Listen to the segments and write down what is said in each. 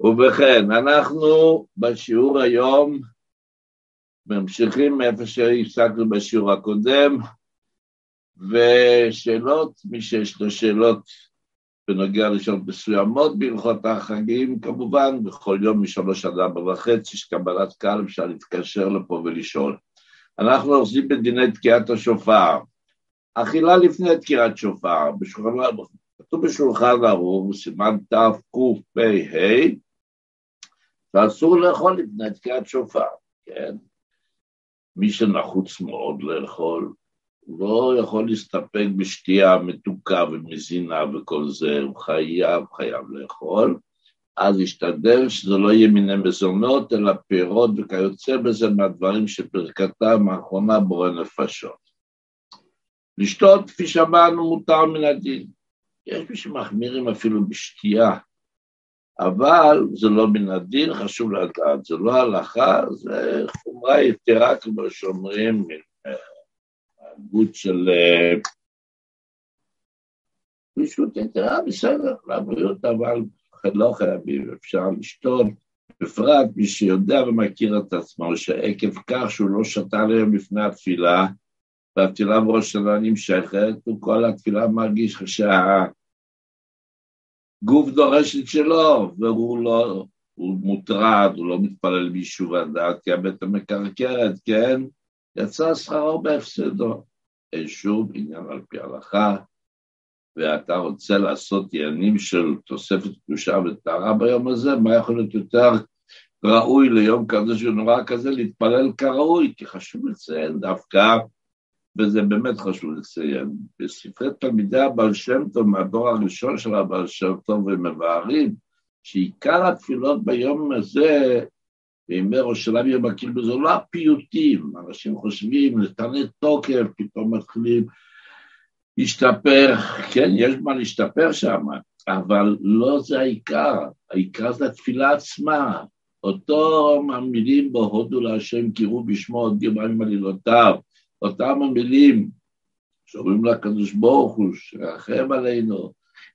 ובכן, אנחנו בשיעור היום ממשיכים מאיפה שהפסקנו בשיעור הקודם, ושאלות, מי שיש לו שאלות בנוגע לשאלות מסוימות בהלכות החגים, כמובן, בכל יום משלוש עד ארבע וחצי יש קבלת קהל, אפשר להתקשר לפה ולשאול. אנחנו עושים בדיני תקיעת השופר. אכילה לפני תקיעת שופר, כתוב בשולחן ערוך, סימן תקפ"ה, ואסור לאכול לפני תקיעת שופר, כן? מי שנחוץ מאוד לאכול, לא יכול להסתפק בשתייה מתוקה ומזינה וכל זה, הוא חייב, חייב לאכול, אז ישתדל שזה לא יהיה מיני מזונות, אלא פירות וכיוצא בזה מהדברים שברכתם האחרונה בורא נפשות. לשתות, כפי שאמרנו, מותר מן הדין. יש מי שמחמירים אפילו בשתייה, אבל זה לא מן הדין, חשוב לדעת, זה לא הלכה, זה חומרה יתרה, כמו שאומרים, הגות של אה, יתרה, בסדר, לבריאות, אבל לא חייבים, אפשר לשתות, בפרט מי שיודע ומכיר את עצמו, שעקב כך שהוא לא שתה להם לפני התפילה, והתפילה בראש שנה נמשכת, וכל התפילה מרגיש שה... גוף דורש את שלו, והוא לא, הוא מוטרד, הוא לא מתפלל ביישוב הדעת, כי הבטן מקרקרת, כן? יצא שכרו בהפסדו. אין שום עניין על פי ההלכה, ואתה רוצה לעשות עניינים של תוספת קדושה וטהרה ביום הזה, מה יכול להיות יותר ראוי ליום כזה שהוא נורא כזה, להתפלל כראוי, כי חשוב לציין דווקא וזה באמת חשוב לציין. בספרי תלמידי הבעל שם טוב, מהדור הראשון של הבעל שם טוב, הם מבארים שעיקר התפילות ביום הזה, בימי ראש השלם יום הכיפור, זה לא הפיוטים, אנשים חושבים, נתני תוקף, פתאום מתחילים להשתפר, כן, יש מה להשתפר שם, אבל לא זה העיקר, העיקר זה התפילה עצמה, אותו המילים בו הודו להשם קראו בשמו עוד יומיים עלילותיו, אותם המילים שאומרים לקדוש ברוך הוא, שרחם עלינו,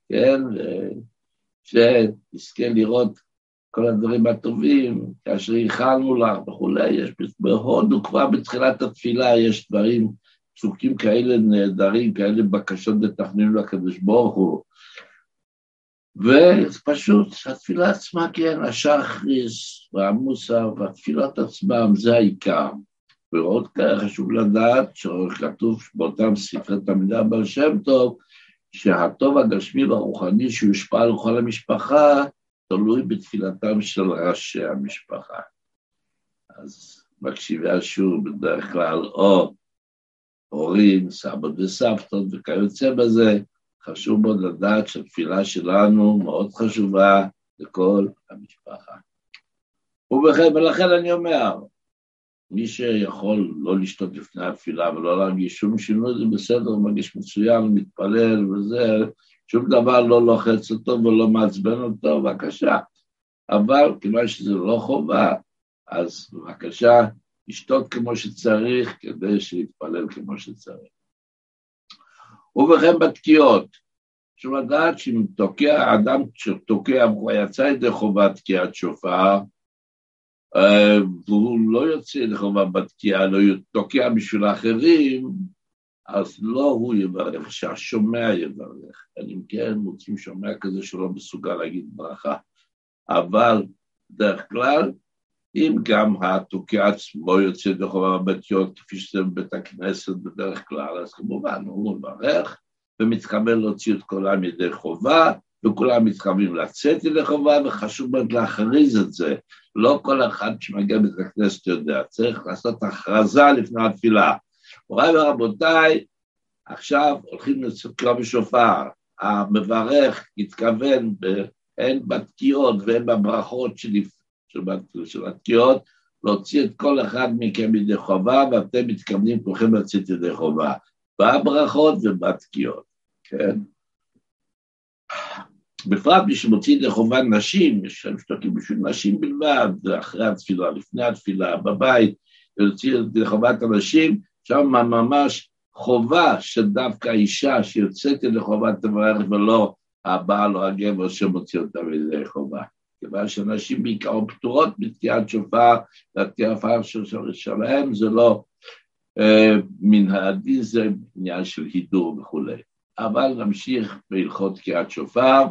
כן, שנזכה לראות כל הדברים הטובים, כאשר ייחלנו לך וכולי, יש בהודו כבר בתחילת התפילה יש דברים, פסוקים כאלה נהדרים, כאלה בקשות לתכנן לקדוש ברוך הוא. ופשוט התפילה עצמה, כן, השחריס והמוסר והתפילות עצמם, זה העיקר. ועוד כאלה חשוב לדעת שכתוב באותם ספרי תלמידי הבעל שם טוב, שהטוב הגשמי והרוחני שיושפע על כל המשפחה, תלוי בתפילתם של ראשי המשפחה. אז מקשיבי השיעור בדרך כלל, או הורים, סבות וסבתות וכיוצא בזה, חשוב מאוד לדעת שהתפילה שלנו מאוד חשובה לכל המשפחה. ובכן, ולכן אני אומר, מי שיכול לא לשתות לפני התפילה ולא להרגיש שום שינוי, זה בסדר, מרגיש מצוין, מתפלל וזה, שום דבר לא לוחץ אותו ולא מעצבן אותו, בבקשה. אבל כיוון שזה לא חובה, אז בבקשה, לשתות כמו שצריך כדי שיתפלל כמו שצריך. ובכן בתקיעות, אפשר לדעת שאם תוקע, אדם שתוקע, הוא יצא ידי חובת תקיעת שופר, והוא לא יוצא לחובה בתקיעה, לא תוקע בשביל האחרים, אז לא הוא יברך, שהשומע יברך. אם כן, מוצאים שומע כזה שלא מסוגל להגיד ברכה. אבל בדרך כלל, אם גם התוקע עצמו יוצא לחובה בתיות, כפי שזה בבית הכנסת בדרך כלל, אז כמובן הוא מברך ומתכוון להוציא את כולם ידי חובה, וכולם מתכוונים לצאת ידי חובה, וחשוב מאוד להכריז את זה. לא כל אחד שמגיע מבית הכנסת יודע, צריך לעשות הכרזה לפני התפילה. מוריי ורבותיי, עכשיו הולכים לתקוע בשופר, המברך התכוון הן בתקיעות והן בברכות של, של, של התקיעות, להוציא את כל אחד מכם ידי חובה, ואתם מתכוונים כולכם לצאת ידי חובה, בברכות ובתקיעות, כן? בפרט מי שמוציא ידי חובה נשים, יש להם שתקים בשביל נשים בלבד, אחרי התפילה, לפני התפילה, בבית, להוציא ידי חובת הנשים, שם ממש חובה שדווקא האישה שיוצאת חובה תברך ולא הבעל או הגבר שמוציא אותה בידי חובה, כיוון שאנשים בעיקר פטורות מתקיעת שופר, והתקיעת שופר שלהם זה לא אה, מן הדין, זה עניין של הידור וכולי. אבל נמשיך בהלכות תקיעת שופר.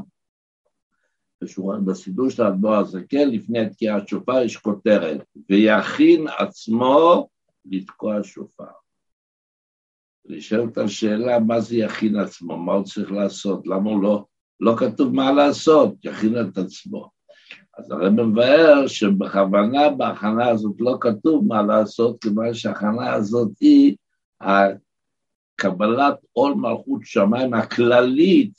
בסידור של האדמו"ר הזקן, לפני תקיעת שופר יש כותרת, ויכין עצמו לתקוע שופר. נשאלת השאלה, מה זה יכין עצמו? מה הוא צריך לעשות? למה הוא לא... לא כתוב מה לעשות, יכין את עצמו. אז הרב מבאר שבכוונה בהכנה הזאת לא כתוב מה לעשות, כיוון שההכנה הזאת היא קבלת עול מלכות שמיים הכללית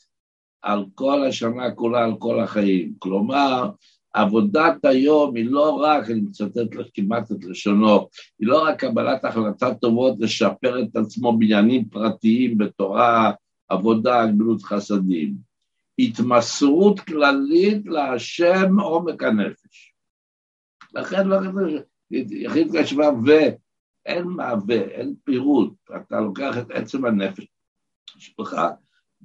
על כל השנה כולה, על כל החיים. כלומר, עבודת היום היא לא רק, אני מצטט כמעט את לשונו, היא לא רק קבלת החלטת טובות לשפר את עצמו בעניינים פרטיים בתורה, עבודה, גמילות חסדים. התמסרות כללית להשם עומק הנפש. לכן לא יחיד כשבא ואין מהווה, אין פירוט, אתה לוקח את עצם הנפש שלך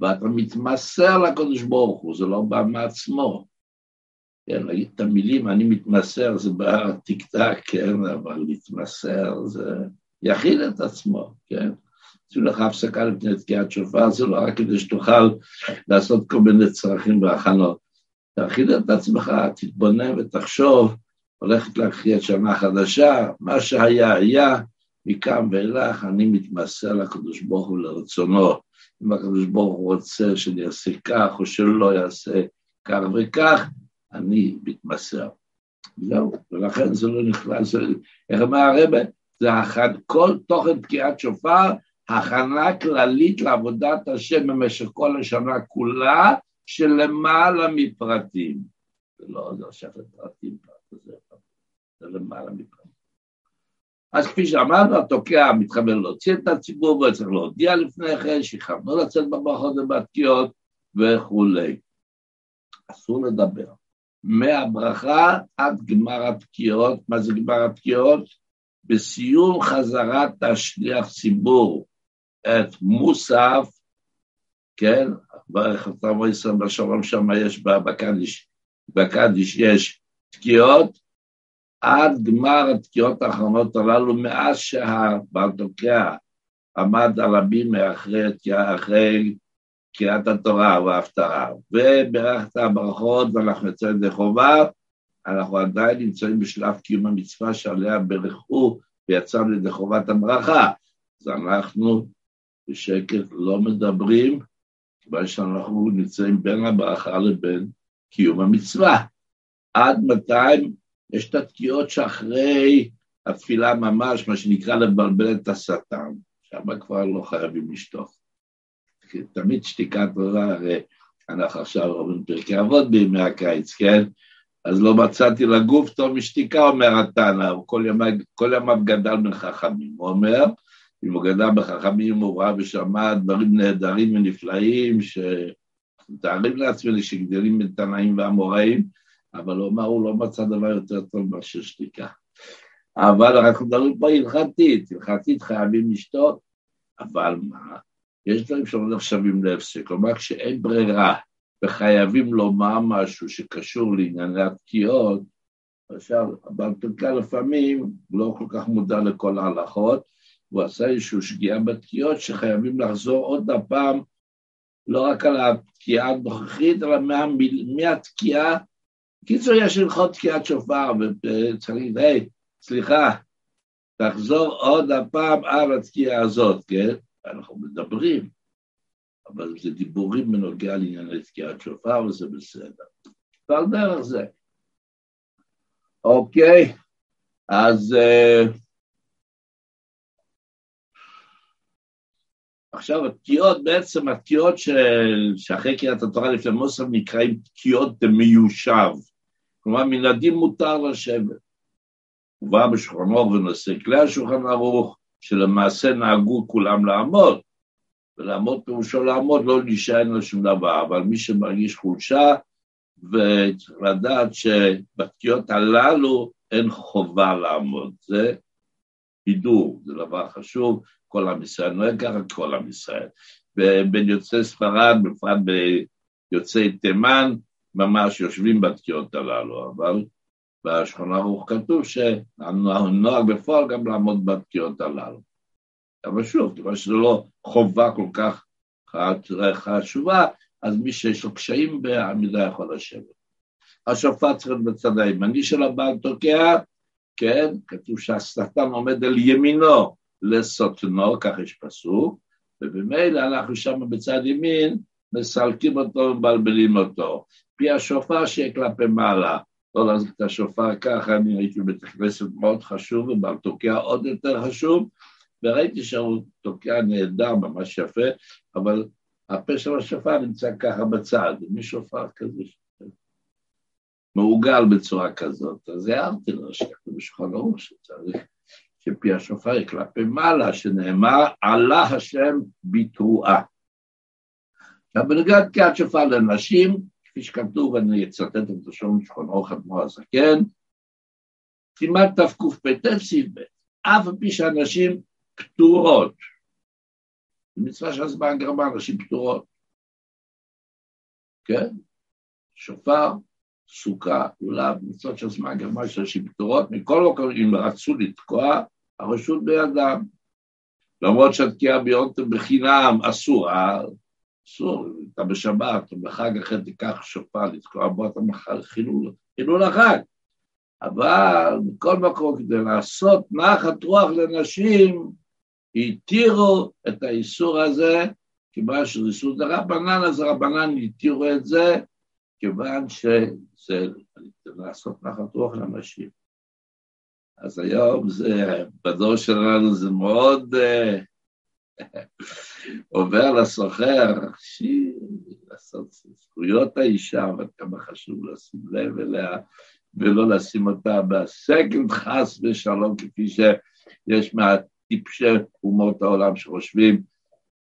ואתה מתמסר לקדוש ברוך הוא, זה לא בא מעצמו. כן, להגיד את המילים, אני מתמסר, זה בא טיק-טק, כן, אבל להתמסר זה יכיל את עצמו, כן. עשו לך הפסקה לפני תקיעת שופר, זה לא רק כדי שתוכל לעשות כל מיני צרכים והכנות. תאכיל את עצמך, תתבונן ותחשוב, הולכת להכריע שנה חדשה, מה שהיה היה, מכאן ואילך אני מתמסר לקדוש ברוך הוא לרצונו. אם הקדוש ברוך הוא רוצה שאני אעשה כך או שלא יעשה כך וכך, אני מתמסר. זהו, ולכן זה לא נכנס, איך אמר הרבה? זה אחד, כל תוכן תקיעת שופר הכנה כללית לעבודת השם במשך כל השנה כולה, שלמעלה מפרטים. זה לא, זה שייך לפרטים, זה למעלה מפרטים. אז כפי שאמרנו, התוקע מתחבר להוציא את הציבור, וצריך להודיע לפני כן, שיכוונו לצאת בברכות ובתקיעות וכולי. אסור לדבר. מהברכה עד גמר התקיעות, מה זה גמר התקיעות? בסיום חזרת השליח ציבור את מוסף, כן, ברך אתה מויסר בשלום שם יש בקדיש, בקדיש יש תקיעות, עד גמר התקיעות האחרונות הללו, מאז שהבעל תוקע עמד על הבימה אחרי, אחרי קריאת התורה וההפטרה, וברכת הברכות ואנחנו יוצאים ידי חובה, אנחנו עדיין נמצאים בשלב קיום המצווה שעליה ברכו ויצאנו ידי חובת הברכה. אז אנחנו בשקט לא מדברים, כיוון שאנחנו נמצאים בין הברכה לבין קיום המצווה. עד מתי יש את התקיעות שאחרי התפילה ממש, מה שנקרא לבלבל את השטן, שם כבר לא חייבים לשתוק. תמיד שתיקת תורה, הרי אנחנו עכשיו אומרים פרקי אבות בימי הקיץ, כן? אז לא מצאתי לגוף טוב משתיקה, אומר התנא, כל ימיו גדל בין חכמים. הוא אומר, אם הוא גדל בחכמים, הוא ראה ושמע דברים נהדרים ונפלאים, שמתארים לעצמנו שגדלים בין תנאים ואמוראים, אבל הוא אמר, הוא לא מצא דבר יותר טוב מאשר שתיקה. אבל אנחנו מדברים פה הלכתית, הלכתית חייבים לשתות, אבל מה, יש דברים שלא נחשבים להפסק, כלומר כשאין ברירה וחייבים לומר משהו שקשור לענייני התקיעות, עכשיו, אבל פרקה לפעמים לא כל כך מודע לכל ההלכות, הוא עשה איזושהי שגיאה בתקיעות שחייבים לחזור עוד הפעם, לא רק על התקיעה הנוכחית, אלא מה, מהתקיעה. קיצור, יש הלכות תקיעת שופר, וצריך, היי, סליחה, תחזור עוד הפעם על התקיעה הזאת, כן? אנחנו מדברים, אבל זה דיבורים בנוגע לענייני תקיעת שופר, וזה בסדר. ועל דרך זה. אוקיי, אז... Uh, עכשיו, התקיעות, בעצם התקיעות של, שאחרי קריאת התורה לפני מוסף נקראים תקיעות מיושב. כלומר, מן הדין מותר לשבת. הוא בא בשולחן אור ונושא כלי השולחן ערוך, שלמעשה נהגו כולם לעמוד. ולעמוד פירושו לעמוד, לא להישען על שום דבר, אבל מי שמרגיש חולשה, וצריך לדעת שבתקיעות הללו אין חובה לעמוד. זה הידור, זה דבר חשוב, כל עם ישראל נוהג ככה, כל עם ישראל. ובין יוצאי ספרד, בפרט ביוצאי תימן, ממש יושבים בתקיעות הללו, אבל בשכונה ערוך כתוב שהנוהג בפועל גם לעמוד בתקיעות הללו. אבל שוב, כיוון שזו לא חובה כל כך חשובה, אז מי שיש לו קשיים בעמידה יכול לשבת. השופט צריך להיות בצד הימני של הבעל תוקע, כן, כתוב שהשטן עומד על ימינו לסוטנו, כך יש פסוק, ובמילא אנחנו שם בצד ימין מסלקים אותו ומבלבלים אותו. פי השופר שיהיה כלפי מעלה, לא להחזיק את השופר ככה, אני הייתי בבית הכנסת מאוד חשוב, ובעל תוקע עוד יותר חשוב, וראיתי שהוא תוקע נהדר, ממש יפה, אבל הפה של השופר נמצא ככה בצד, מי שופר כזה? מעוגל בצורה כזאת, אז הערתי לו שכתוב בשולחן ערוך שצריך שפי השופר יהיה כלפי מעלה, שנאמר, עלה השם בתרועה. עכשיו, בנוגע לתקיעת שופר לנשים, כפי שכתוב, ואני אצטט את לשון ערוך אדמו"ר הזקן, כמעט תקפ"ט סעיף ב', אף על פי שאנשים פטורות, מצווה הזמן גרמה נשים פטורות, כן? שופר, סוכה, אולי מצוות של זמן גרמה של נשים פטורות, מכל מקום אם רצו לתקוע, הרשות בידם. למרות שהתקיעה ביונתם בחינם אסורה, אסור, אתה בשבת או בחג אחר תיקח שופר לתקוע בו, אתה מחר חילול, חילול החג. אבל מכל מקום כדי לעשות נחת רוח לנשים, התירו את האיסור הזה, כיוון שזה איסור דרבנן, אז הרבנן התירו את זה, כיוון שזה לעשות נחת רוח לנשים. אז היום זה, בדור שלנו זה מאוד uh, עובר לסוחר, לעשות זכויות האישה, אבל כמה חשוב לשים לב אליה, ולא לשים אותה בסקנד חס ושלום, כפי שיש מהטיפשי אומות העולם שחושבים.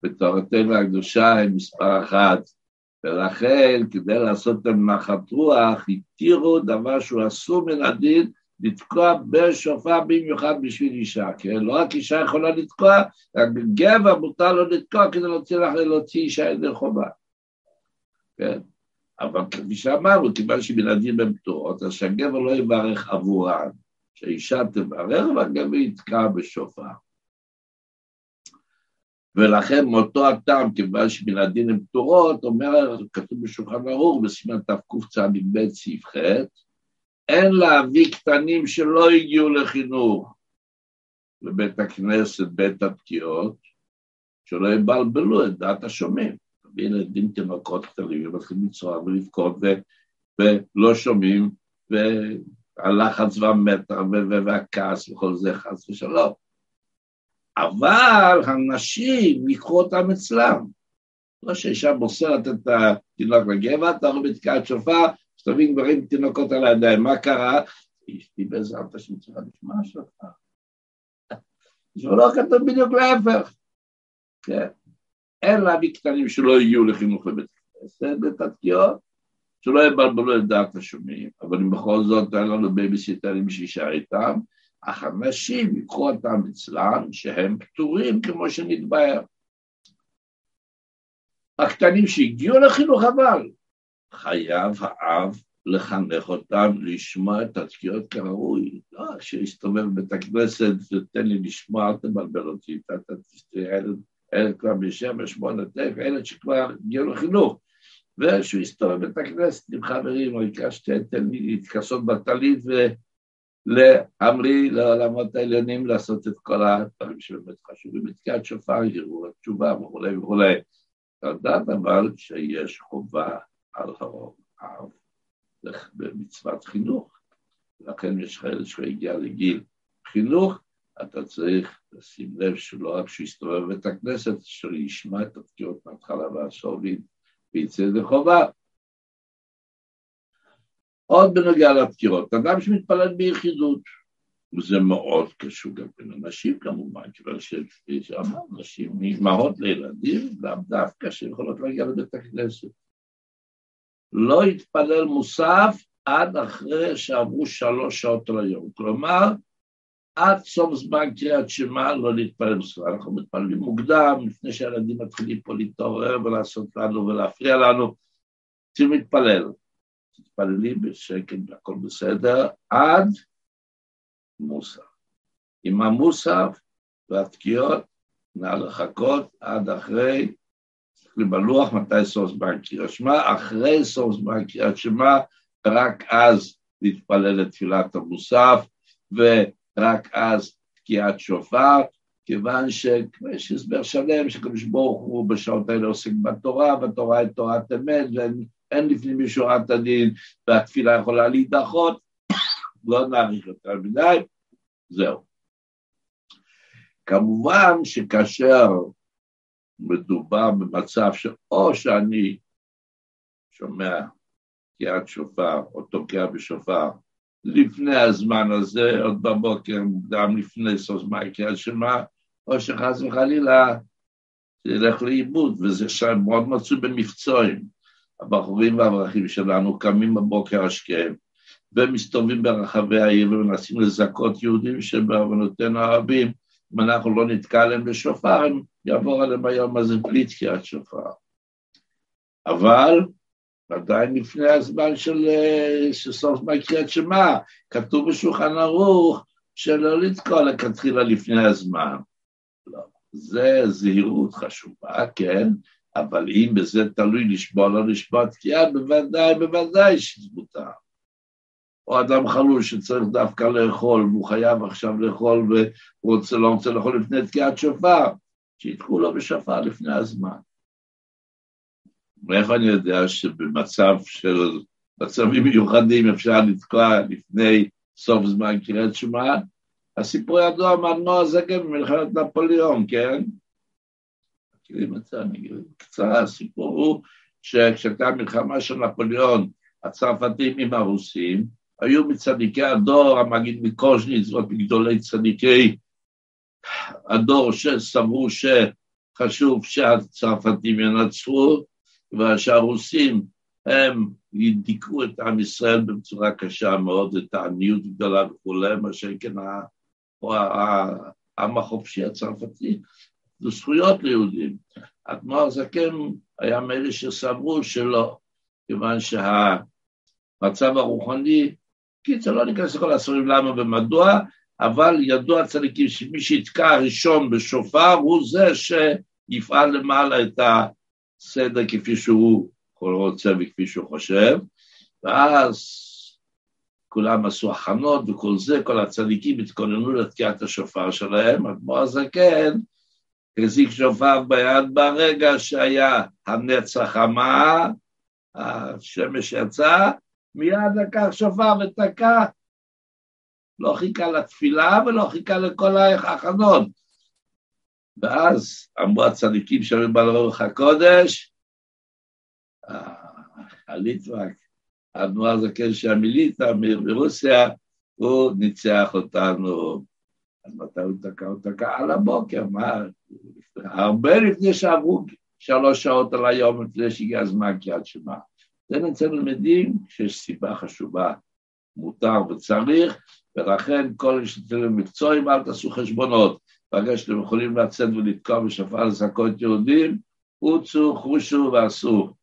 בתורתנו הקדושה הם מספר אחת, ולכן כדי לעשות להם נחת רוח, התירו דבר שהוא אסור מן הדין, לתקוע בשופר במיוחד בשביל אישה, כן? לא רק אישה יכולה לתקוע, רק גבר מותר לו לתקוע כדי להוציא, להוציא אישה ידי חובה, כן? אבל כפי שאמרנו, כיוון שבלעדים הן פטורות, אז שהגבר לא יברך עבורן, שהאישה תברך והגבר יתקע בשופר. ולכן מאותו הטעם, כיוון שבלעדים הן פטורות, אומר, כתוב בשולחן ערוך, בסימן תקצ"ב סעיף ח', אין להביא קטנים שלא הגיעו לחינוך לבית הכנסת, בית התקיעות, שלא יבלבלו את דעת השומעים. ילדים תינוקות קטנים ומתחילים לצרוע ולבכות ולא שומעים, והלחץ והמתח והכעס וכל זה חס ושלום. אבל הנשים ייקחו אותם אצלם. לא שאישה מוסרת את התינוק לגבע, אתה רואה בתקיעת שופר, מסתובבים גברים תינוקות על הידיים, מה קרה? אשתי בעזרת השם צריכה לשמוע שלך. זה לא כתוב בדיוק להפך. כן. אין להביא קטנים שלא הגיעו לחינוך לבית כנסת, בתתקיעות, שלא יבלבלו את דעת השומעים, אבל אם בכל זאת אין לנו בייביסיטרים שישאר איתם, אז אנשים ייקחו אותם אצלם שהם פטורים כמו שנתבהר. הקטנים שהגיעו לחינוך אבל, חייב האב לחנך אותם לשמוע את התקיעות כראוי. לא שיסתובב בבית הכנסת ותן לי לשמוע, אל תבלבל אותי, אתה תראה ילד כבר בשבע, שמונה, תשע, ילד שכבר הגיע לחינוך. ושהוא יסתובב בבית הכנסת עם חברים, או יקרא שתי תלמיד, להתכסות בטלית ולהמריא לעולמות העליונים, לעשות את כל הדברים שבאמת חשובים, בתקיעת שופר, יראו התשובה וכולי וכולי. לדעת אבל שיש חובה על האב במצוות חינוך. לכן יש חייל שהגיע לגיל חינוך, אתה צריך לשים לב שלא רק שיסתובב בבית הכנסת, שישמע את התקיעות מההתחלה והסוף ויצא ידי חובה. עוד בנוגע לפטירות, אדם שמתפלל ביחידות, וזה מאוד קשור גם בין אנשים כמובן, כיוון שאמר, נשים מאימהות לילדים, לאו דווקא שיכולות להגיע לבית הכנסת. לא יתפלל מוסף עד אחרי שעברו שלוש שעות על היום. כלומר, עד סוף זמן קריאת שמע לא להתפלל מוסף. אנחנו מתפללים מוקדם, לפני שהילדים מתחילים פה להתעורר ולעשות לנו ולהפריע לנו, צריכים להתפלל. תתפללי בשקט והכל בסדר, עד מוסף. עם המוסף והתקיעות, נא לחכות עד אחרי, בלוח מתי סוף זמן קריאת שמע, אחרי סוף זמן קריאת שמע, רק אז להתפלל את תפילת המוסף, ורק אז תקיעת שופר, כיוון שיש הסבר שלם שקדוש ברוך הוא בשעות האלה עוסק בתורה, והתורה היא תורת אמת, ואין לפנים משורת הדין, והתפילה יכולה להידחות, לא נאריך יותר מדי, זהו. כמובן שכאשר מדובר במצב שאו שאני שומע תקיעת שופר או תוקע בשופר לפני הזמן הזה, עוד בבוקר מוקדם לפני סוף זמן קריאת שמע, או שחס וחלילה ילך לאיבוד, וזה שם מאוד מצוי במבצועים. הבחורים והאברכים שלנו קמים בבוקר השכם, ומסתובבים ברחבי העיר ומנסים לזכות יהודים שבעוונותינו הרבים, אם אנחנו לא נתקע עליהם בשופר, הם יעבור עליהם היום הזה בלי תקיעת שופר. אבל עדיין לפני הזמן של, של סוף זמן שמע, כתוב בשולחן ערוך שלא לתקוע לכתחילה לפני הזמן. לא, זה זהירות חשובה, כן, אבל אם בזה תלוי לשבוע או לא לשבוע תקיעה, בוודאי, בוודאי שמותר. או אדם חלול שצריך דווקא לאכול, והוא חייב עכשיו לאכול והוא רוצה, לא רוצה לאכול לפני תקיעת שופר, שיתקעו לו בשופר לפני הזמן. ואיך אני יודע שבמצב של מצבים מיוחדים אפשר לתקוע לפני סוף זמן קריאת שמע? הסיפור ידוע מהנועה זקן במלחמת נפוליאון, כן? מכירים את זה? אני אגיד בקצרה, הסיפור הוא שכשהייתה מלחמה של נפוליאון, הצרפתים עם הרוסים, היו מצדיקי הדור, המגיד מקוז'ניץ, ועוד מגדולי צדיקי הדור שסברו שחשוב שהצרפתים ינצחו, ושהרוסים הם דיכאו את עם ישראל בצורה קשה מאוד, את העניות גדולה וכולי, מה שכן העם החופשי הצרפתי, זה זכויות ליהודים. התנועה זקן היה מאלה שסברו שלא, כיוון שהמצב הרוחני, קיצר, לא ניכנס לכל הספרים למה ומדוע, אבל ידוע צדיקים שמי שיתקע ראשון בשופר הוא זה שיפעל למעלה את הסדר כפי שהוא רוצה וכפי שהוא חושב, ואז כולם עשו הכנות וכל זה, כל הצדיקים התכוננו לתקיעת השופר שלהם, אדמו"ר הזקן החזיק שופר ביד ברגע שהיה הנצח המה, השמש יצא, מיד לקח שופר ותקע, לא חיכה לתפילה ולא חיכה לכל ההכנות. ואז אמרו הצדיקים שהיו בעל רוח הקודש, הליטווק, האדמו"ר הזקן שהמיליטה מרוסיה, הוא ניצח אותנו. אז מתי הוא תקע? הוא תקע על הבוקר, מה? הרבה לפני שעברו שלוש שעות על היום, לפני שהגיע הזמן קריאת שמע. זה נצא למדים שיש סיבה חשובה, מותר וצריך, ולכן כל מי שאתם במקצועים, אל תעשו חשבונות. ברגע שאתם יכולים לצאת ולתקוע בשפר לזכות יהודים, רוצו, חושו ועשו.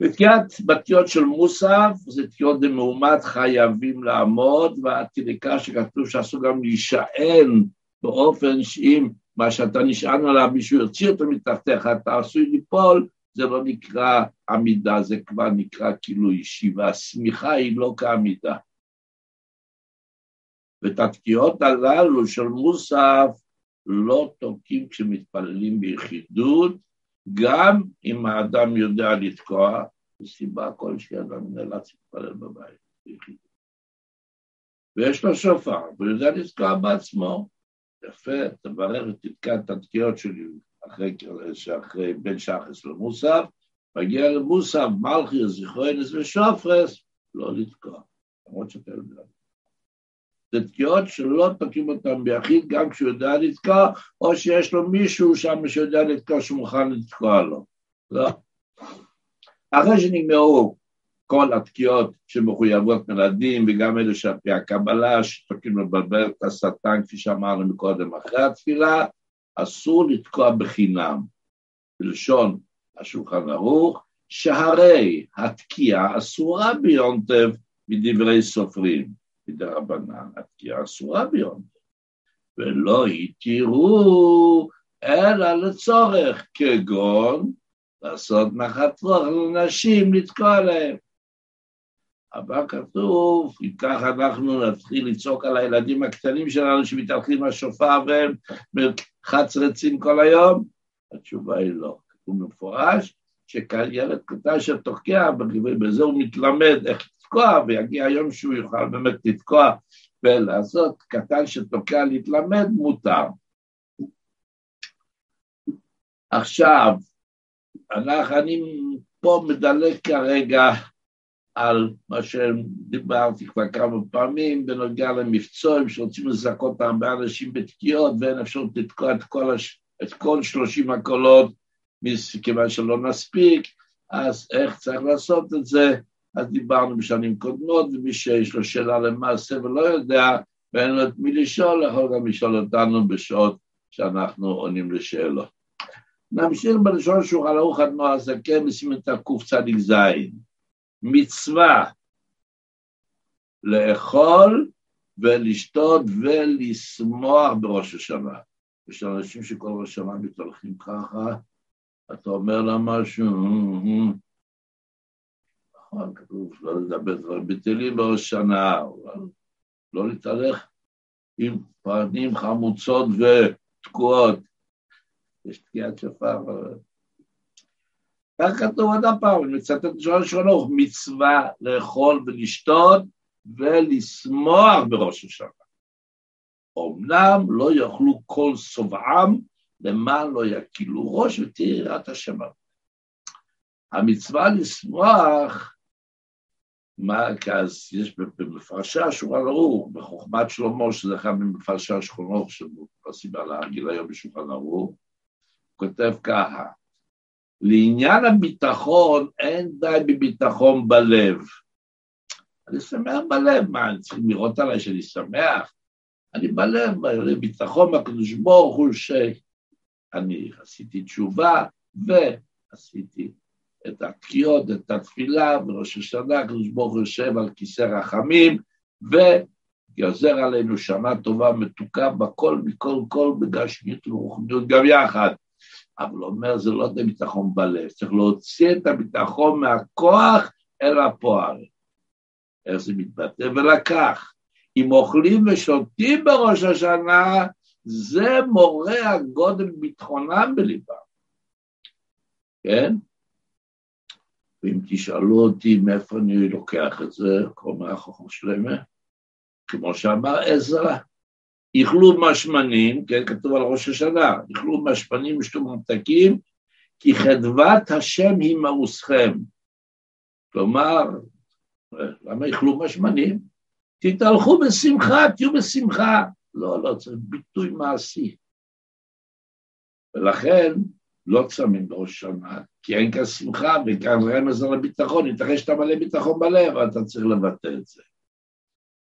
בתקיעת בתיות של מוסף, זה תקיעות במאומת חייבים לעמוד, ועד כדי כך שכתוב שאסור גם להישען באופן שאם מה שאתה נשען עליו, מישהו יוציא אותו מתחתיך, אתה עשוי ליפול, זה לא נקרא עמידה, זה כבר נקרא כאילו ישיבה. השמיכה היא לא כעמידה. ואת התקיעות הללו של מוסף לא תוקעים כשמתפללים ביחידות, גם אם האדם יודע לתקוע, מסיבה כלשהי אדם נאלץ להתפלל בבית. ויש לו שופר, והוא יודע לתקוע בעצמו. יפה, תברר ותתקע את התקיעות שלי אחרי, אחרי בין שחס למוסף, מגיע למוסף, מלכי, זיכרונס ושופרס, לא לתקוע, למרות שאתה יודע. זה תקיעות שלא תוקעים אותן ביחיד, גם כשהוא יודע לתקוע, או שיש לו מישהו שם שיודע לתקוע שמוכן לתקוע לו. לא. אחרי שנגמרו כל התקיעות שמחויבות מלדים, וגם אלה שעל פי הקבלה, שתוקעים לבלבל את השטן, כפי שאמרנו מקודם, אחרי התפילה, אסור לתקוע בחינם. בלשון השולחן ערוך, שהרי התקיעה אסורה ביונטב מדברי סופרים, מדרבנן, התקיעה אסורה ביונטב, ולא התירו אלא לצורך כגון לעשות נחת רוח לנשים לתקוע להם. אבל כתוב, אם ככה אנחנו נתחיל לצעוק על הילדים הקטנים שלנו שמתהלכים לשופר והם חצרצים כל היום, התשובה היא לא. כתוב מפורש שילד קטן שתוקע, בזה הוא מתלמד איך לתקוע, ויגיע היום שהוא יוכל באמת לתקוע ולעשות, קטן שתוקע להתלמד מותר. עכשיו, אני פה מדלג כרגע על מה שדיברתי כבר כמה פעמים בנוגע למבצועים שרוצים לזכות הרבה אנשים בתקיעות ואין אפשרות לתקוע את כל, הש... את כל 30 הקולות כיוון שלא נספיק, אז איך צריך לעשות את זה? אז דיברנו בשנים קודמות, ומי שיש לו שאלה למעשה ולא יודע, ואין לו את מי לשאול, יכול גם לשאול אותנו בשעות שאנחנו עונים לשאלות. נמשיך בלשון שולחן ערוך אדמו"ר הזקן, משימים את הקצ"ז. מצווה לאכול ולשתות ולשמוח בראש השנה. יש אנשים שכל ראש השנה מתהלכים ככה, אתה אומר לה משהו, נכון, כתוב לא לדבר דברים בטלים בראש השנה, אבל לא להתהלך עם פנים חמוצות ותקועות. יש תקיעת שופר. כך כתוב עוד הפעם, אני מצטט את שולחן מצווה לאכול ולשתות ולשמוח בראש השנה. אמנם לא יאכלו כל שובעם, למען לא יקילו ראש ותהיה יראת השם. המצווה לשמוח, מה, אז יש במפרשי השולחן ערוך, בחוכמת שלמה, שזה אחד ממפרשי ערוך, שמתפרסים על הגיל היום בשולחן ערוך, כותב ככה, לעניין הביטחון, אין די בביטחון בלב. אני שמח בלב, מה, אני צריך לראות עליי שאני שמח? אני בלב, ביטחון בקדוש ברוך הוא שאני עשיתי תשובה ועשיתי את התקיעות, את התפילה, בראש השנה הקדוש ברוך הוא יושב על כיסא רחמים וגוזר עלינו שנה טובה, מתוקה בכל, מכל כל, בגשמיות ורוחניות גם יחד. אבל הוא אומר, זה לא ביטחון בלב, צריך להוציא את הביטחון מהכוח אל הפועל. איך זה מתבטא? ולקח. אם אוכלים ושותים בראש השנה, זה מורה הגודל ביטחונם בליבם. כן? ואם תשאלו אותי מאיפה אני לוקח את זה, כל מהחוכמה שלמה, כמו שאמר עזרא, איכלו משמנים, כן, כתוב על ראש השנה, איכלו משמנים ושתו ממתקים, כי חדוות השם היא מאוסכם. כלומר, למה איכלו משמנים? תתהלכו בשמחה, תהיו בשמחה. לא, לא, צריך ביטוי מעשי. ולכן לא צמים בראש שנה, כי אין כאן שמחה וכאן רמז על הביטחון, ייתכן שאתה מלא ביטחון בלב, אתה צריך לבטא את זה.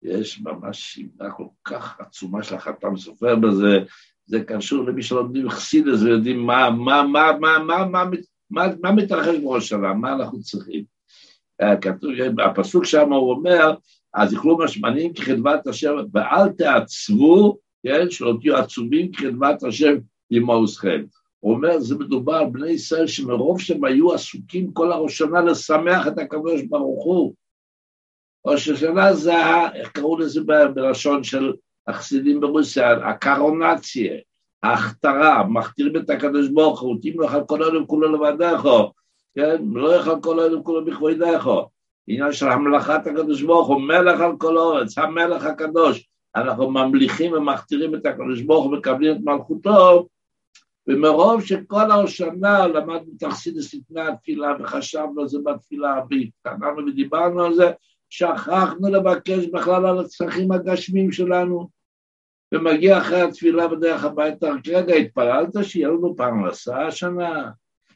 יש ממש שיבה כל כך עצומה של החתם סופר בזה, זה קשור למי שלומדים חסידס ויודעים מה, מה, מה, מה, מה, מה, מה, מה מתרחש בראש שלה, מה אנחנו צריכים. כתוב, הפסוק שם הוא אומר, אז יאכלו משמנים כחדוות השם, ואל תעצבו, כן, שלא תהיו עצובים כחדוות השם עמאוסכם. הוא אומר, זה מדובר בני ישראל שמרוב שהם היו עסוקים כל הראש שנה לשמח את הקדוש ברוך הוא, ראש השנה זה, איך קראו לזה בלשון של החסידים ברוסיה, הקרונציה, ההכתרה, מכתירים את הקדוש ברוך הוא, תים לך כל העולם כולו לבדך, כן? לא יאכל כל העולם כולו בכבודך. עניין של המלאכת הקדוש ברוך הוא, מלך על כל הארץ, המלך הקדוש. אנחנו ממליכים ומכתירים את הקדוש ברוך הוא, מקבלים את מלכותו, ומרוב שכל השנה למדנו את החסידס לפני התפילה וחשבנו על זה בתפילה והתקננו ודיברנו על זה, שכחנו לבקש בכלל על הצרכים הגשמיים שלנו, ומגיע אחרי התפילה בדרך הביתה, רגע, התפללת שיהיה לנו פרנסה השנה?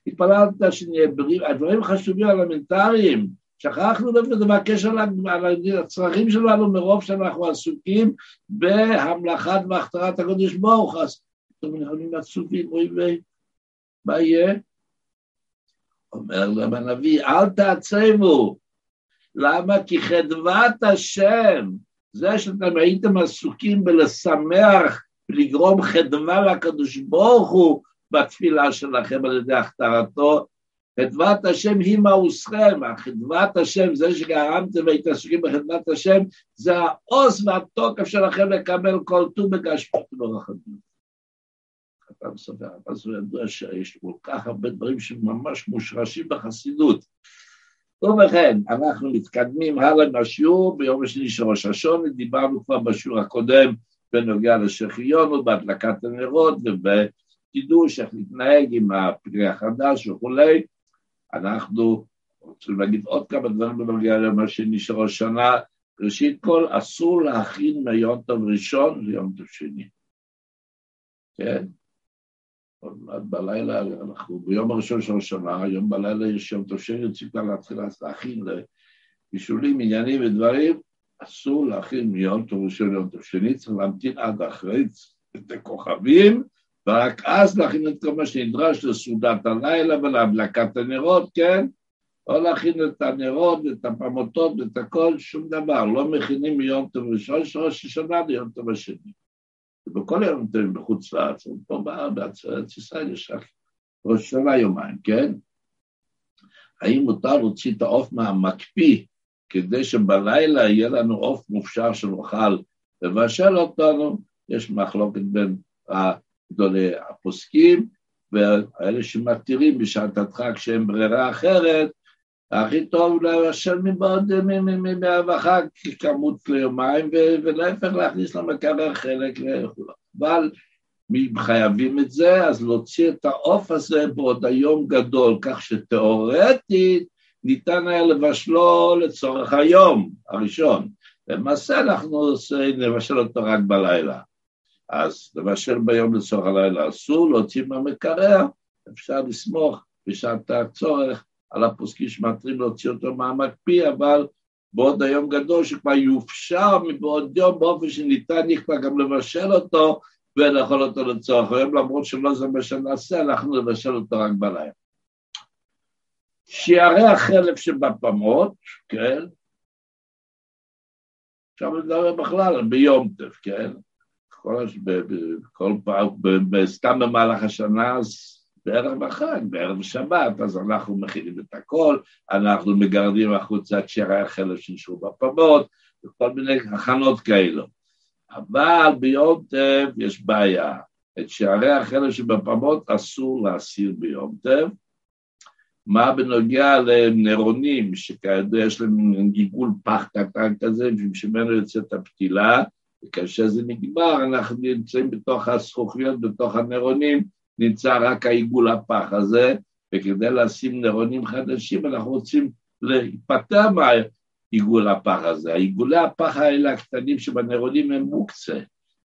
התפללת שנהיה בריאים, הדברים חשובים אלמנטריים, שכחנו לבקש על, על הצרכים שלנו מרוב שאנחנו עסוקים בהמלכת והכתרת הקדוש ברוך אז אתם יכולים עצובים, אוי ויי, מה יהיה? אומר להם הנביא, אל תעצמו. למה? כי חדוות השם, זה שאתם הייתם עסוקים בלשמח, ולגרום חדווה לקדוש ברוך הוא בתפילה שלכם על ידי הכתרתו, חדוות השם היא מאוסכם, חדוות השם, זה שגרמתם והייתם עסוקים בחדוות השם, זה העוז והתוקף שלכם לקבל כל טוב בגשמות וברחמים. סופר, אז הוא ידוע שיש כל כך הרבה דברים שממש מושרשים בחסידות. ובכן, אנחנו מתקדמים הלאה מהשיעור ביום השני של ראש השונה, דיברנו כבר בשיעור הקודם בנוגע לשחיון ובהדלקת הנרות ובקידוש, איך להתנהג עם הפרי החדש וכולי. אנחנו רוצים להגיד עוד כמה דברים בנוגע ליום השני של ראש השנה. ראשית כל, אסור להכין מיום טוב ראשון ליום טוב שני. כן? בלילה, אנחנו ביום הראשון של השנה, היום בלילה יש יום שני, צריך להתחיל להכין לבישולים, עניינים ודברים, אסור להכין מיום טוב ראשון ליום טוב שני, צריך להמתין עד אחרי את הכוכבים, ורק אז להכין את כל מה שנדרש לסעודת הלילה ולהדלקת הנרות, כן? או להכין את הנרות, את הפמותות, את הכל, שום דבר, לא מכינים מיום טוב ראשון של ראש השנה ליום טוב השני. ובכל יום טוב בחוץ לארץ, פה בארץ, בארץ ישראל יש רק ראש שנה יומיים, כן? האם מותר להוציא את העוף מהמקפיא כדי שבלילה יהיה לנו עוף מופשר שנוכל לבשל אותנו? יש מחלוקת בין גדולי הפוסקים, ואלה שמתירים בשעת הדחק שאין ברירה אחרת, הכי טוב לבשל מבעוד מהחג כמות ליומיים, ולהפך להכניס למקרר חלק לכולם. אבל אם חייבים את זה, אז להוציא את העוף הזה בעוד היום גדול, כך שתאורטית ניתן היה לבשלו לצורך היום הראשון. למעשה אנחנו נבשל אותו רק בלילה. אז לבשל ביום לצורך הלילה אסור, להוציא מהמקרר, אפשר לסמוך בשעת הצורך על הפוסקים שמטרים להוציא אותו מהמקפיא, אבל בעוד היום גדול שכבר יופשר מבעוד יום באופן שניתן יהיה כבר גם לבשל אותו ולאכול אותו לצורך היום, למרות שלא זה מה שנעשה, אנחנו נבשל אותו רק בלילה. שיערי החלף שבפמות, כן? עכשיו נדבר בכלל ביום טף, כן? כל, כל פעם, סתם במהלך השנה, אז בערב החג, בערב שבת, אז אנחנו מכינים את הכל, אנחנו מגרדים החוצה את שירי החלף שנשארו בפמות, וכל מיני הכנות כאלו. אבל ביום טב יש בעיה. את שערי החלף שבפמות אסור להסיר ביום טב. מה בנוגע לנרונים, שכידוע יש להם גיגול פח קטן כזה, ושממנו יוצאת הפתילה, וכאשר זה נגמר, אנחנו נמצאים בתוך הזכוכיות, בתוך הנרונים, נמצא רק העיגול הפח הזה, וכדי לשים נרונים חדשים אנחנו רוצים להיפטר מהעיגול הפח הזה. העיגולי הפח האלה הקטנים שבנרונים הם מוקצה,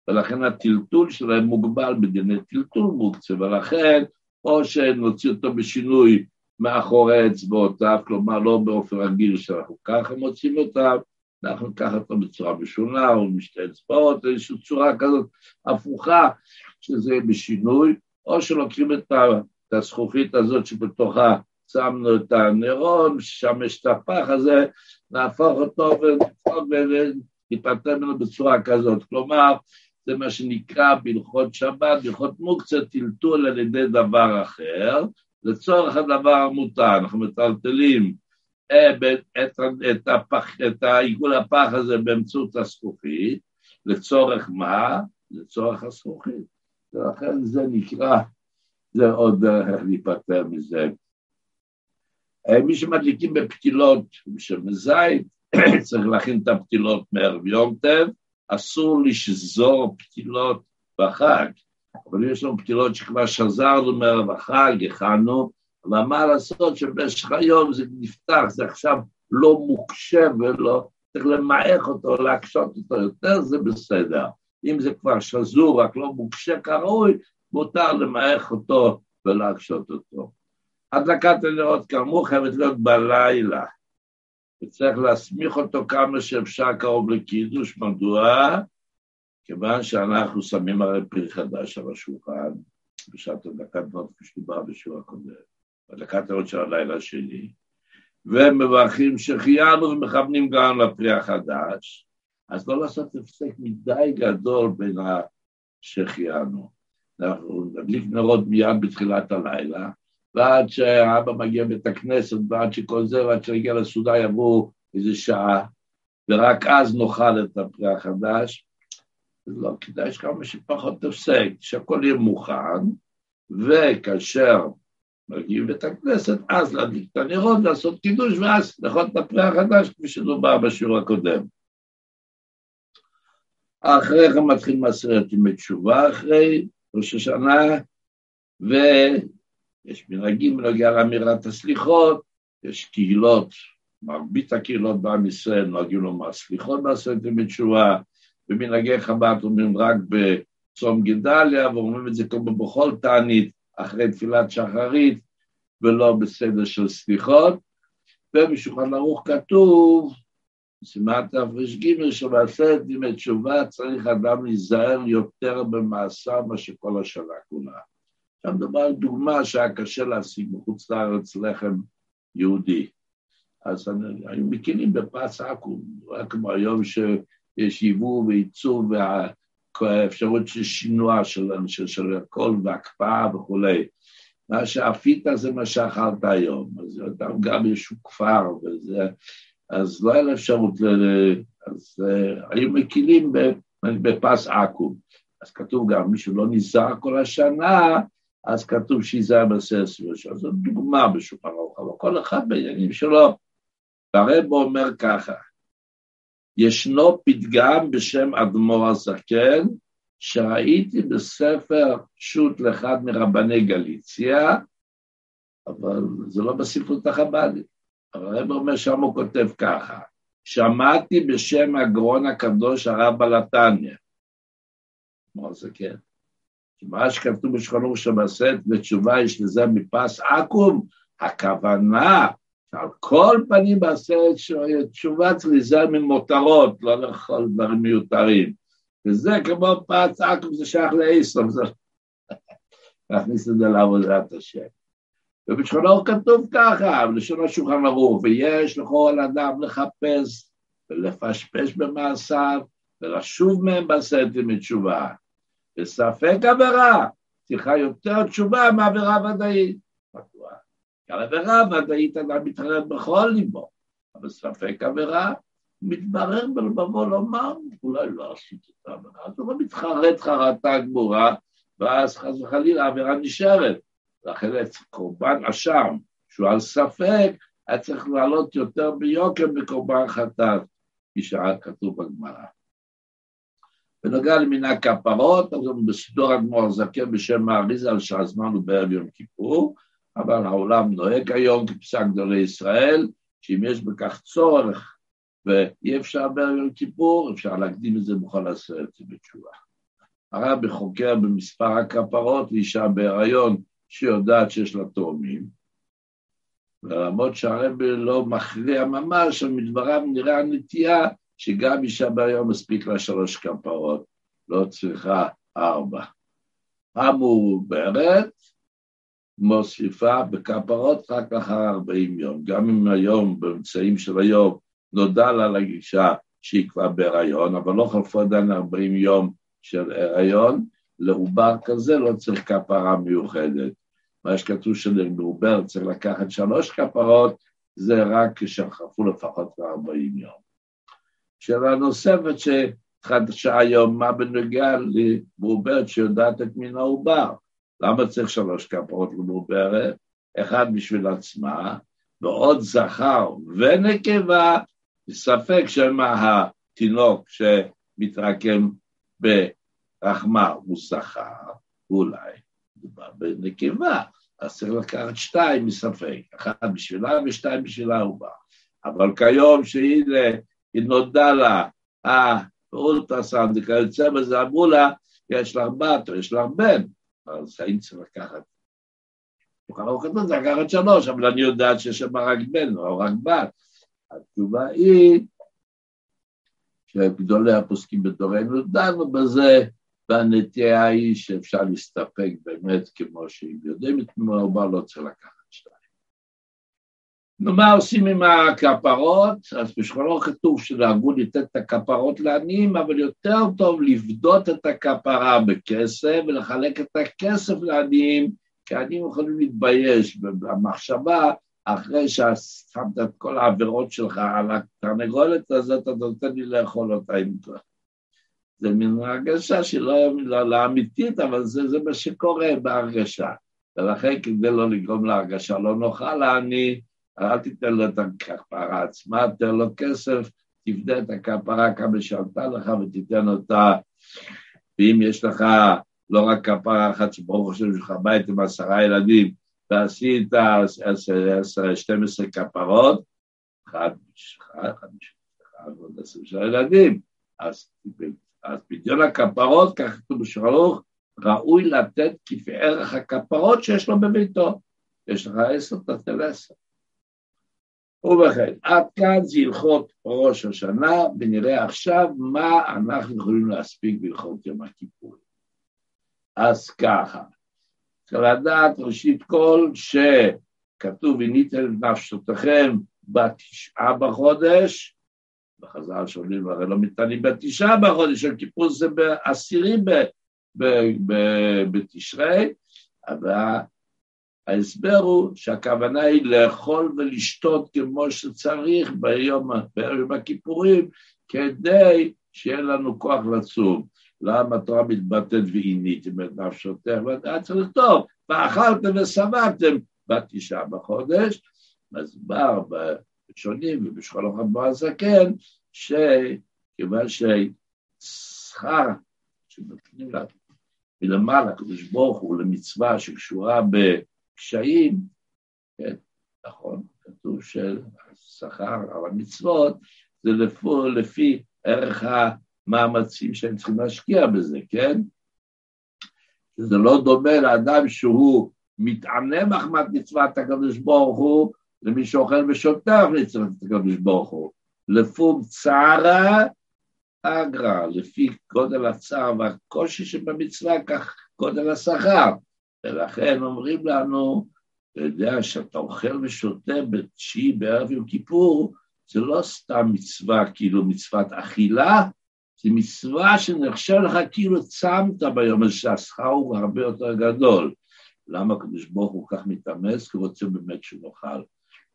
ולכן הטלטול שלהם מוגבל בדיני טלטול מוקצה, ולכן או שנוציא אותו בשינוי מאחורי אצבעותיו, כלומר לא באופן רגיל שאנחנו ככה מוצאים אותם, אנחנו ניקח אותו בצורה משונה או משתי אצבעות, איזושהי צורה כזאת הפוכה, שזה בשינוי, או שלוקחים את הזכוכית הזאת שבתוכה שמנו את הנרון, שם יש את הפח הזה, נהפוך אותו ונתפטר ממנו בצורה כזאת. כלומר, זה מה שנקרא בהלכות שבת, בהלכות מוקצה טלטול על ידי דבר אחר, לצורך הדבר המותר, אנחנו מטלטלים את, את, את, הפח, את העיגול הפח הזה באמצעות הזכוכית, לצורך מה? לצורך הזכוכית. ולכן זה נקרא, זה עוד איך להיפטר מזה. אה, מי שמדליקים בפתילות בשמן זית, צריך להכין את הפתילות מערב יום טב, אסור לשזור פתילות בחג, אבל יש לנו פתילות שכבר שזרנו מערב החג, הכנו, אבל מה לעשות שבמשך היום זה נפתח, זה עכשיו לא מוקשה ולא, צריך למעך אותו, להקשות אותו יותר, זה בסדר. אם זה כבר שזור, רק לא מוקשה כראוי, מותר למעך אותו ולהקשות אותו. הדלקת הנרות כאמור חייבת להיות בלילה, וצריך להסמיך אותו כמה שאפשר קרוב לקידוש, מדוע? כיוון שאנחנו שמים הרי פרי חדש על השולחן בשעת הדלקת נרות, כפי שדיבר בשיעור הקודם. בדקת האות של הלילה שלי, ומברכים שהחיינו ומכוונים גם לפרי החדש, אז לא לעשות הפסק מדי גדול בין שהחיינו. אנחנו נדליק נרות מיד בתחילת הלילה, ועד שהאבא מגיע בית הכנסת, ועד שכל זה, ועד שיגיע לסעודה יבואו איזה שעה, ורק אז נאכל את הפרי החדש. לא, כדאי שכמה שפחות תפסק, שהכל יהיה מוכן, וכאשר מגיעים בית הכנסת, אז להדליק את הנרות, לעשות קידוש, ואז לאכול את הפרי החדש, כפי שדובר בשיעור הקודם. אחרי כן מתחיל מעשרת ימי תשובה, אחרי ראש השנה, ויש מנהגים בנוגע לאמירת הסליחות, יש קהילות, מרבית הקהילות בעם ישראל נוהגים לומר סליחות בעשרת ימי תשובה, ומנהגי חב"ד אומרים רק בצום גדליה, ואומרים את זה כמו בכל תענית, אחרי תפילת שחרית, ולא בסדר של סליחות, ובשולחן ערוך כתוב, סימן תר"ג, שבעשרת ימי תשובה צריך אדם להיזהר יותר במעשיו מאשר כל השנה כולה. עכשיו מדובר על דוגמה שהיה קשה להשיג בחוץ לארץ לחם יהודי. אז היו מקימים בפס עכו"ם, רק כמו היום שיש יבוא וייצור והאפשרות של שינוע של, של, של הכל והקפאה וכולי. מה שאפית זה מה שאכלת היום, אז גם יש כפר וזה, אז לא היה לה אפשרות, אז uh, היו מקילים בפס עכו"ם. אז כתוב גם, מי שלא נזהר כל השנה, אז כתוב שיזהר בססר, זו דוגמה בשולחן ערוך, אבל כל אחד בעניינים שלו. והרב אומר ככה, ישנו פתגם בשם אדמו"ר הזקן, שראיתי בספר שו"ת לאחד מרבני גליציה, אבל זה לא בספרות החב"דית. הרב אומר שם הוא כותב ככה, שמעתי בשם הגרון הקדוש הרב בלתניה. מה זה כן? מה שכתוב בשכונו שבסט בתשובה יש לזה מפס עכו"ם, הכוונה על כל פנים בעשרת תשובה צריך להיזהר ממותרות, לא לאכול דברים מיותרים. וזה כמו פס עכו"ם, זה שייך לאיסוף, זה... להכניס את זה לעבודת השם. ובשכונו כתוב ככה, בלשון השולחן ערוך, ויש לכל אדם לחפש ולפשפש במעשיו ולשוב מהם בעשרת ימי תשובה. וספק עבירה, צריכה יותר תשובה מעבירה ודאית. מדוע? כי על עבירה ודאית אדם מתחרט בכל ליבו, אבל ספק עבירה מתברר בלבבו לומר, אולי לא עשיתי את העבירה, אז לא מתחרט חרטה גמורה, ואז חס וחלילה העבירה נשארת. לכן קורבן אשם, שהוא על ספק, היה צריך לעלות יותר ביוקר מקורבן חטאת, כפי שהיה כתוב בגמרא. בנוגע למנהג כפרות, אז הוא בסדור אדמו"ר זקן בשם מעריזה על שהזמן הוא בערב יום כיפור, אבל העולם נוהג היום כפסק גדולי ישראל, שאם יש בכך צורך ואי אפשר בערב יום כיפור, אפשר להקדים את זה בכל עשרת בתשובה. הרבי חוקר במספר הכפרות לאישה בהיריון שיודעת שיש לה תאומים, ולמרות שהרבי לא מכריע ממש, מדבריו נראה הנטייה שגם אישה בהיום מספיק לה שלוש כפרות, לא צריכה ארבע. המעוברת מוסיפה בכפרות רק לאחר ארבעים יום. גם אם היום, באמצעים של היום, נודע לה לאישה שהיא כבר בהיריון, אבל לא חלפו עדיין ארבעים יום של הריון, לעובר כזה לא צריך כפרה מיוחדת. מה שכתוב שלעובר צריך לקחת שלוש כפרות, זה רק כשחלפו לפחות 40 יום. שאלה נוספת שחדשה היום, מה בנוגע למעוברת שיודעת את מין העובר? למה צריך שלוש כפרות למעוברת? אחד בשביל עצמה, ועוד זכר ונקבה, ספק שמא התינוק שמתרקם ברחמה הוא זכר, אולי מדובר בנקבה, אז צריך לקחת שתיים מספק, אחת בשבילה ושתיים בשביל העובר. אבל כיום שהנה היא נודע לה, אה, אולטרסאונד וכיוצא בזה, אמרו לה, יש לך בת או יש לך בן, אז האם צריך לקחת? לא כתוב, זה לקחת שלוש, אבל אני יודעת שיש שם רק בן או רק בת. התשובה היא שגדולי הפוסקים בדורנו דנו בזה, והנטייה היא שאפשר להסתפק באמת כמו שאם יודעים את בא, לא צריך לקחת שתיים. נו, מה עושים עם הכפרות? אז בשכונו כתוב שנהגו לתת את הכפרות לעניים, אבל יותר טוב לפדות את הכפרה בכסף ולחלק את הכסף לעניים, כי העניים יכולים להתבייש במחשבה, אחרי ששמת את כל העבירות שלך על התרנגולת הזאת, אתה נותן לי לאכול אותה עם זה. זה מין הרגשה שלא לא, לא אמיתית, אבל זה, זה מה שקורה בהרגשה. ולכן כדי לא לגרום להרגשה לא נוחה לעני, אל תיתן לו את הכפרה עצמה, תן לו כסף, תבנה את הכפרה כמה שעלתה לך ותיתן אותה. ואם יש לך לא רק כפרה אחת שברוך השם יש לך בית עם עשרה ילדים, ועשית שתים עשרה כפרות, אחד, אחד, אחד, ועוד עשרה ילדים, אז, אז פדיון הכפרות, כך כתוב בשלוח, ראוי לתת כפי ערך הכפרות שיש לו בביתו. יש לך עשר, תתן עשר. ובכן, עד כאן זה הלכות ראש השנה, ונראה עכשיו מה אנחנו יכולים להספיק בהלכות יום הכיפורים. אז ככה, צריך לדעת ראשית כל שכתוב וניתן את נפשותיכם בתשעה בחודש, בחז"ל שואלים הרי לא מתענים בתשעה בחודש, יום כיפור זה בעשירי בתשרי, אבל ההסבר הוא שהכוונה היא לאכול ולשתות כמו שצריך ביום, ביום הכיפורים, כדי שיהיה לנו כוח לצום. למה התורה מתבטאת ועיניתם את נפשותיך, ואתה צריך לכתוב, ואכלתם ושבעתם בתשעה בחודש, מסבר בראשונים ובשכול החברה הזקן, שכיוון ששכר שנותנים לה מלמעלה, הקדוש ברוך הוא, למצווה שקשורה בקשיים, כן, נכון, כתוב ששכר על המצוות זה לפי, לפי ערך המאמצים שהם צריכים להשקיע בזה, כן? זה לא דומה לאדם שהוא מתענה מחמת מצוות הקדוש ברוך הוא למי שאוכל ושוטח מצוות הקדוש ברוך הוא. לפום צערה אגרא, לפי גודל הצער והקושי שבמצווה, כך גודל השכר. ולכן אומרים לנו, אתה יודע, שאתה אוכל ושותה בתשיעי בערב יום כיפור, זה לא סתם מצווה, כאילו מצוות אכילה, זה מצווה שנחשב לך כאילו צמת ביום הזה, שהשכר הוא הרבה יותר גדול. למה הקדוש ברוך הוא כך מתאמץ? כי הוא רוצה באמת שנאכל.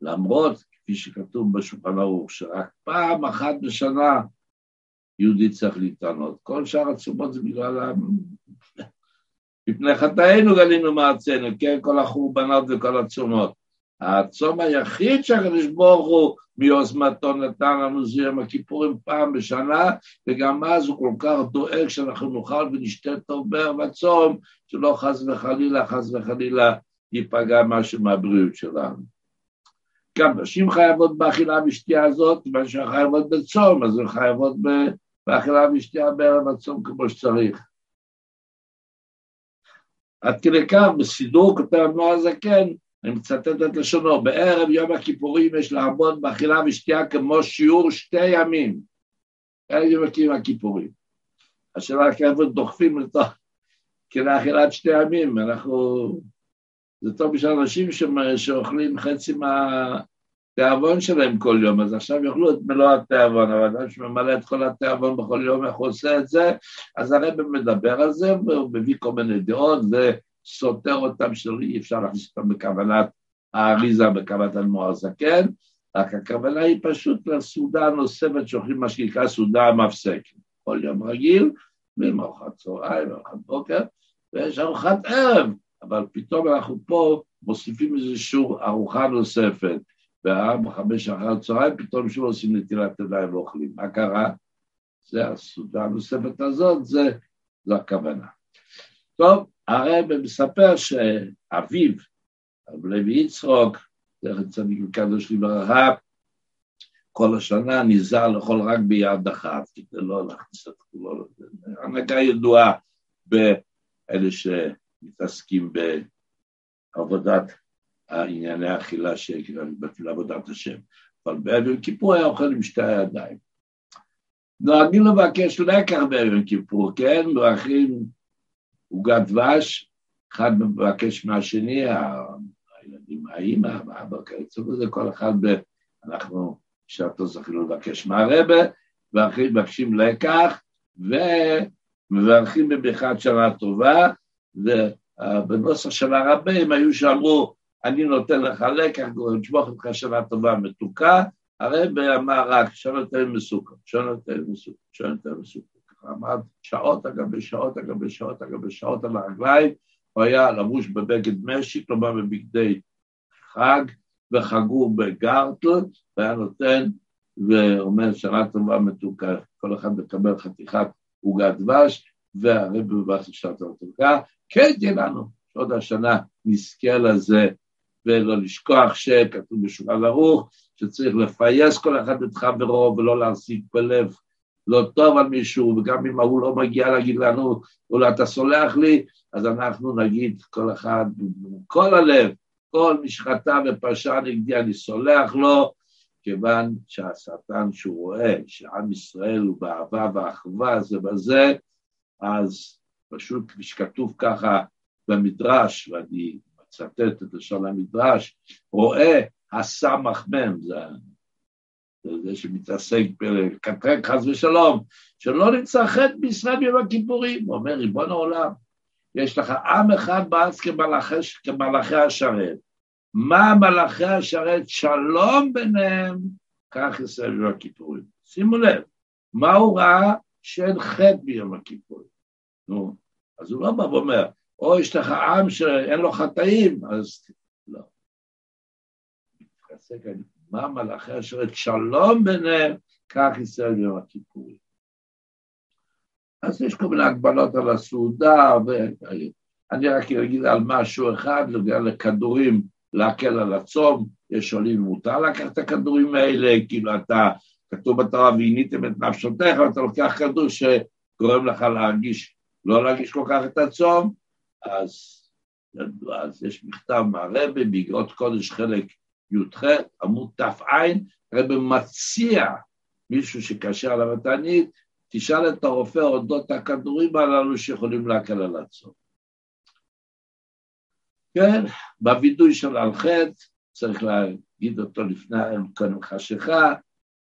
למרות, כפי שכתוב בשולחן ערוך, שרק פעם אחת בשנה יהודי צריך להתענות. כל שאר התשומות זה בגלל ה... מפני חטאינו גלינו מארצנו, כן? כל החורבנות וכל התשומות. הצום היחיד שהקדוש ברוך הוא מיוזמתו נתן לנו זה יום הכיפורים פעם בשנה, וגם אז הוא כל כך דואג שאנחנו נאכל ונשתה טוב בערב הצום, שלא חס וחלילה, חס וחלילה, ייפגע משהו מהבריאות שלנו. גם נשים חייבות באכילה ושתייה הזאת, כיוון שהן חייבות בצום, אז הן חייבות באכילה ושתייה בערב הצום כמו שצריך. עד כדי כך, בסידור כותב נועה זקן, אני מצטט את לשונו, בערב יום הכיפורים יש לעמוד באכילה ושתייה כמו שיעור שתי ימים. ערב יום הכיפורים. השאלה איפה דוחפים לתוך, כלאכילת שתי ימים, אנחנו... זה טוב בשביל אנשים שאוכלים חצי מהתיאבון שלהם כל יום, אז עכשיו יאכלו את מלוא התיאבון, אבל אדם שממלא את כל התיאבון בכל יום, איך הוא עושה את זה, אז הרב מדבר על זה, והוא מביא כל מיני דעות, ו... סותר אותם שלא אי אפשר להכניס אותם בכוונת האריזה, בכוונת אדמו"ר הזקן, רק הכוונה היא פשוט לסעודה הנוספת שאוכלים מה שנקרא סעודה המפסקת. כל יום רגיל, ועם ארוחת צהריים, ארוחת בוקר, ויש ארוחת ערב, אבל פתאום אנחנו פה מוסיפים איזושהי ארוחה נוספת, בארבע, חמש אחר הצהריים, פתאום שוב עושים נטילת ידיים ואוכלים. מה קרה? זה הסעודה הנוספת הזאת, זה, זו הכוונה. טוב, הרב מספר שאביו, רב לוי יצחוק, זכר צדיק וקדוש לברכה, כל השנה נזהר לאכול רק ביד אחת, כדי לא להכניס את כולו. הנהגה ידועה באלה שמתעסקים בעבודת ענייני האכילה עבודת השם. אבל בערב כיפור היה אוכל עם שתי הידיים. נוהגים לבקש לקח בערב כיפור, כן? מברכים עוגת דבש, אחד מבקש מהשני, עם האימא, האבא, כיוצא בזה, כל אחד, ב... אנחנו בשעתו זכינו לבקש מהרבה, ואחרים מבקשים לקח, ומברכים בברכת שנה טובה, ובנוסח של הרבה הם היו שאמרו, אני נותן לך לקח, נשמוך אותך שנה טובה מתוקה, הרב אמר רק שונתן מסוכר, שונתן מסוכר, שונתן מסוכר. עמד שעות על גבי שעות על גבי שעות על גבי שעות על הרגליים, הוא היה לבוש בבגד משי, כלומר בבגדי חג, וחגור בגרטל, והיה נותן ואומר שנה טובה מתוקה, כל אחד מקבל חתיכת עוגת דבש, והרב מברך שנה טובה מתוקה, כן תהיה לנו, שעוד השנה נזכה לזה, ולא לשכוח שכתוב בשולחן ערוך, שצריך לפייס כל אחד את חברו ולא להחזיק בלב. לא טוב על מישהו, וגם אם ההוא לא מגיע להגיד לנו, אולי אתה סולח לי, אז אנחנו נגיד כל אחד, כל הלב, כל מי שחטא ופשע נגדי, אני סולח לו, כיוון שהשטן שהוא רואה שעם ישראל הוא באהבה ואחווה זה בזה, אז פשוט כפי שכתוב ככה במדרש, ואני מצטט את לשון המדרש, רואה הסמ"ך מ', זה זה שמתעסק בקטרק חס ושלום, שלא נמצא חטא בישראל ביום הכיפורים. הוא אומר, ריבון העולם, יש לך עם אחד בארץ כמלאכי, כמלאכי השרת. מה מלאכי השרת? שלום ביניהם, כך ישראל ביום הכיפורים. שימו לב, מה הוא ראה? שאין חטא ביום הכיפורים. נו, אז הוא לא בא ואומר, או יש לך עם שאין לו חטאים, אז לא. מתעסק מה מלאכי השרת שלום ביניהם, כך ישראל ביום הכיפורים. אז יש כל מיני הגבלות על הסעודה, ואני רק אגיד על משהו אחד, לכדורים, להקל על הצום, יש שואלים אם מותר לקחת את הכדורים האלה, כאילו אתה, כתוב בתורה, ועיניתם את נפשותיך, ואתה לוקח כדור שגורם לך להרגיש, לא להרגיש כל כך את הצום, אז, אז יש מכתב מהרבי, באגרות קודש חלק י"ח, עמוד ת"ע, הרב מציע מישהו שקשה עליו התענית, תשאל את הרופא אודות הכדורים הללו שיכולים להקל על עצמו. כן, בווידוי של הלחץ, צריך להגיד אותו לפני קודם חשיכה,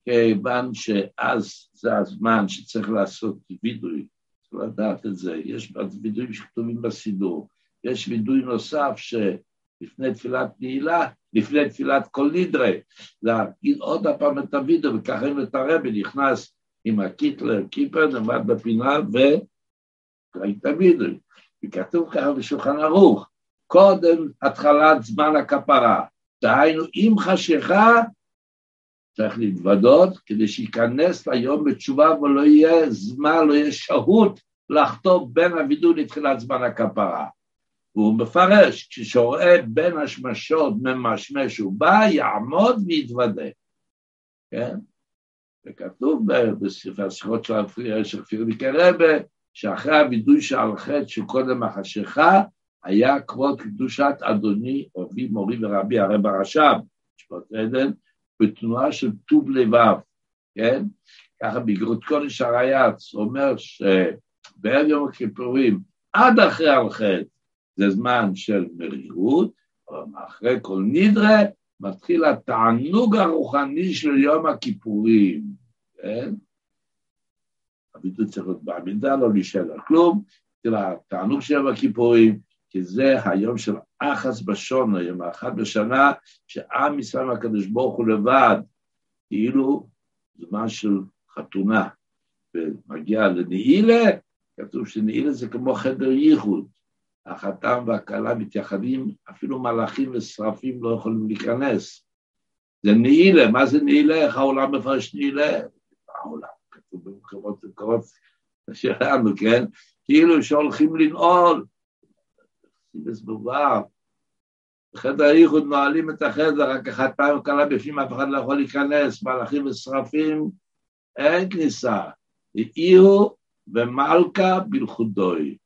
כיוון שאז זה הזמן שצריך לעשות וידוי, לדעת את זה, יש וידויים שכתובים בסידור, יש וידוי נוסף ש... לפני תפילת נעילה, לפני תפילת כל נדרי, להגיד עוד הפעם את הווידאו, וככה אם את הרבי נכנס עם הקיטלר, קיפר, נעמד בפינה וראית את הווידאו. וכתוב ככה בשולחן ערוך, קודם התחלת זמן הכפרה, דהיינו עם חשיכה צריך להתוודות כדי שייכנס ליום בתשובה ולא יהיה זמן, לא יהיה שהות לחטוא בין הווידוי לתחילת זמן הכפרה. והוא מפרש, כשרואה בין השמשות ממשמש הוא בא, יעמוד ויתוודה. כן? וכתוב בספר השיחות של פירמיקי רבה, שאחרי הווידוי שעל חטא שקודם החשיכה, היה כבוד קדושת אדוני, אבי מורי ורבי הרב הרש"ב, שפות עדן, בתנועה של טוב לבב, כן? ככה בגרות קודש הרייץ, אומר שבערב יום הכיפורים, עד אחרי חטא, זה זמן של מרירות, אבל אחרי כל נדרה מתחיל התענוג הרוחני של יום הכיפורים, כן? הביטוי צריך להיות בעמידה, לא להישאר על כלום, התענוג של יום הכיפורים, כי זה היום של אחס בשון, היום האחד בשנה, שעם ישראל מהקדוש ברוך הוא לבד, כאילו זמן של חתונה, ומגיע לנעילה, כתוב שנעילה זה כמו חדר ייחוד, החתם והכלה מתייחדים, אפילו מלאכים ושרפים לא יכולים להיכנס. זה נעילה, מה זה נעילה? איך העולם מפרש נעילה? העולם, כתוב במקומות מקומות שלנו, כן? כאילו שהולכים לנעול. סיבס בובר. בחדר הייחוד נועלים את החדר, רק החתם וכלה בפנים, אף אחד לא יכול להיכנס, מלאכים ושרפים, אין כניסה. עיר ומלכה בלכודוי.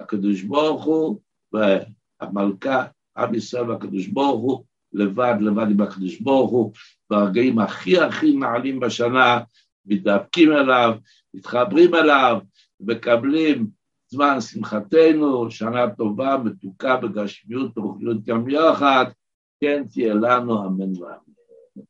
הקדוש ברוך הוא והמלכה, עם ישראל והקדוש ברוך הוא, לבד, לבד עם הקדוש ברוך הוא, ברגעים הכי הכי נעלים בשנה, מתדפקים אליו, מתחברים אליו, מקבלים זמן שמחתנו, שנה טובה, מתוקה בגשמיות, ברוכיות גם יחד, כן תהיה לנו אמן ואמן.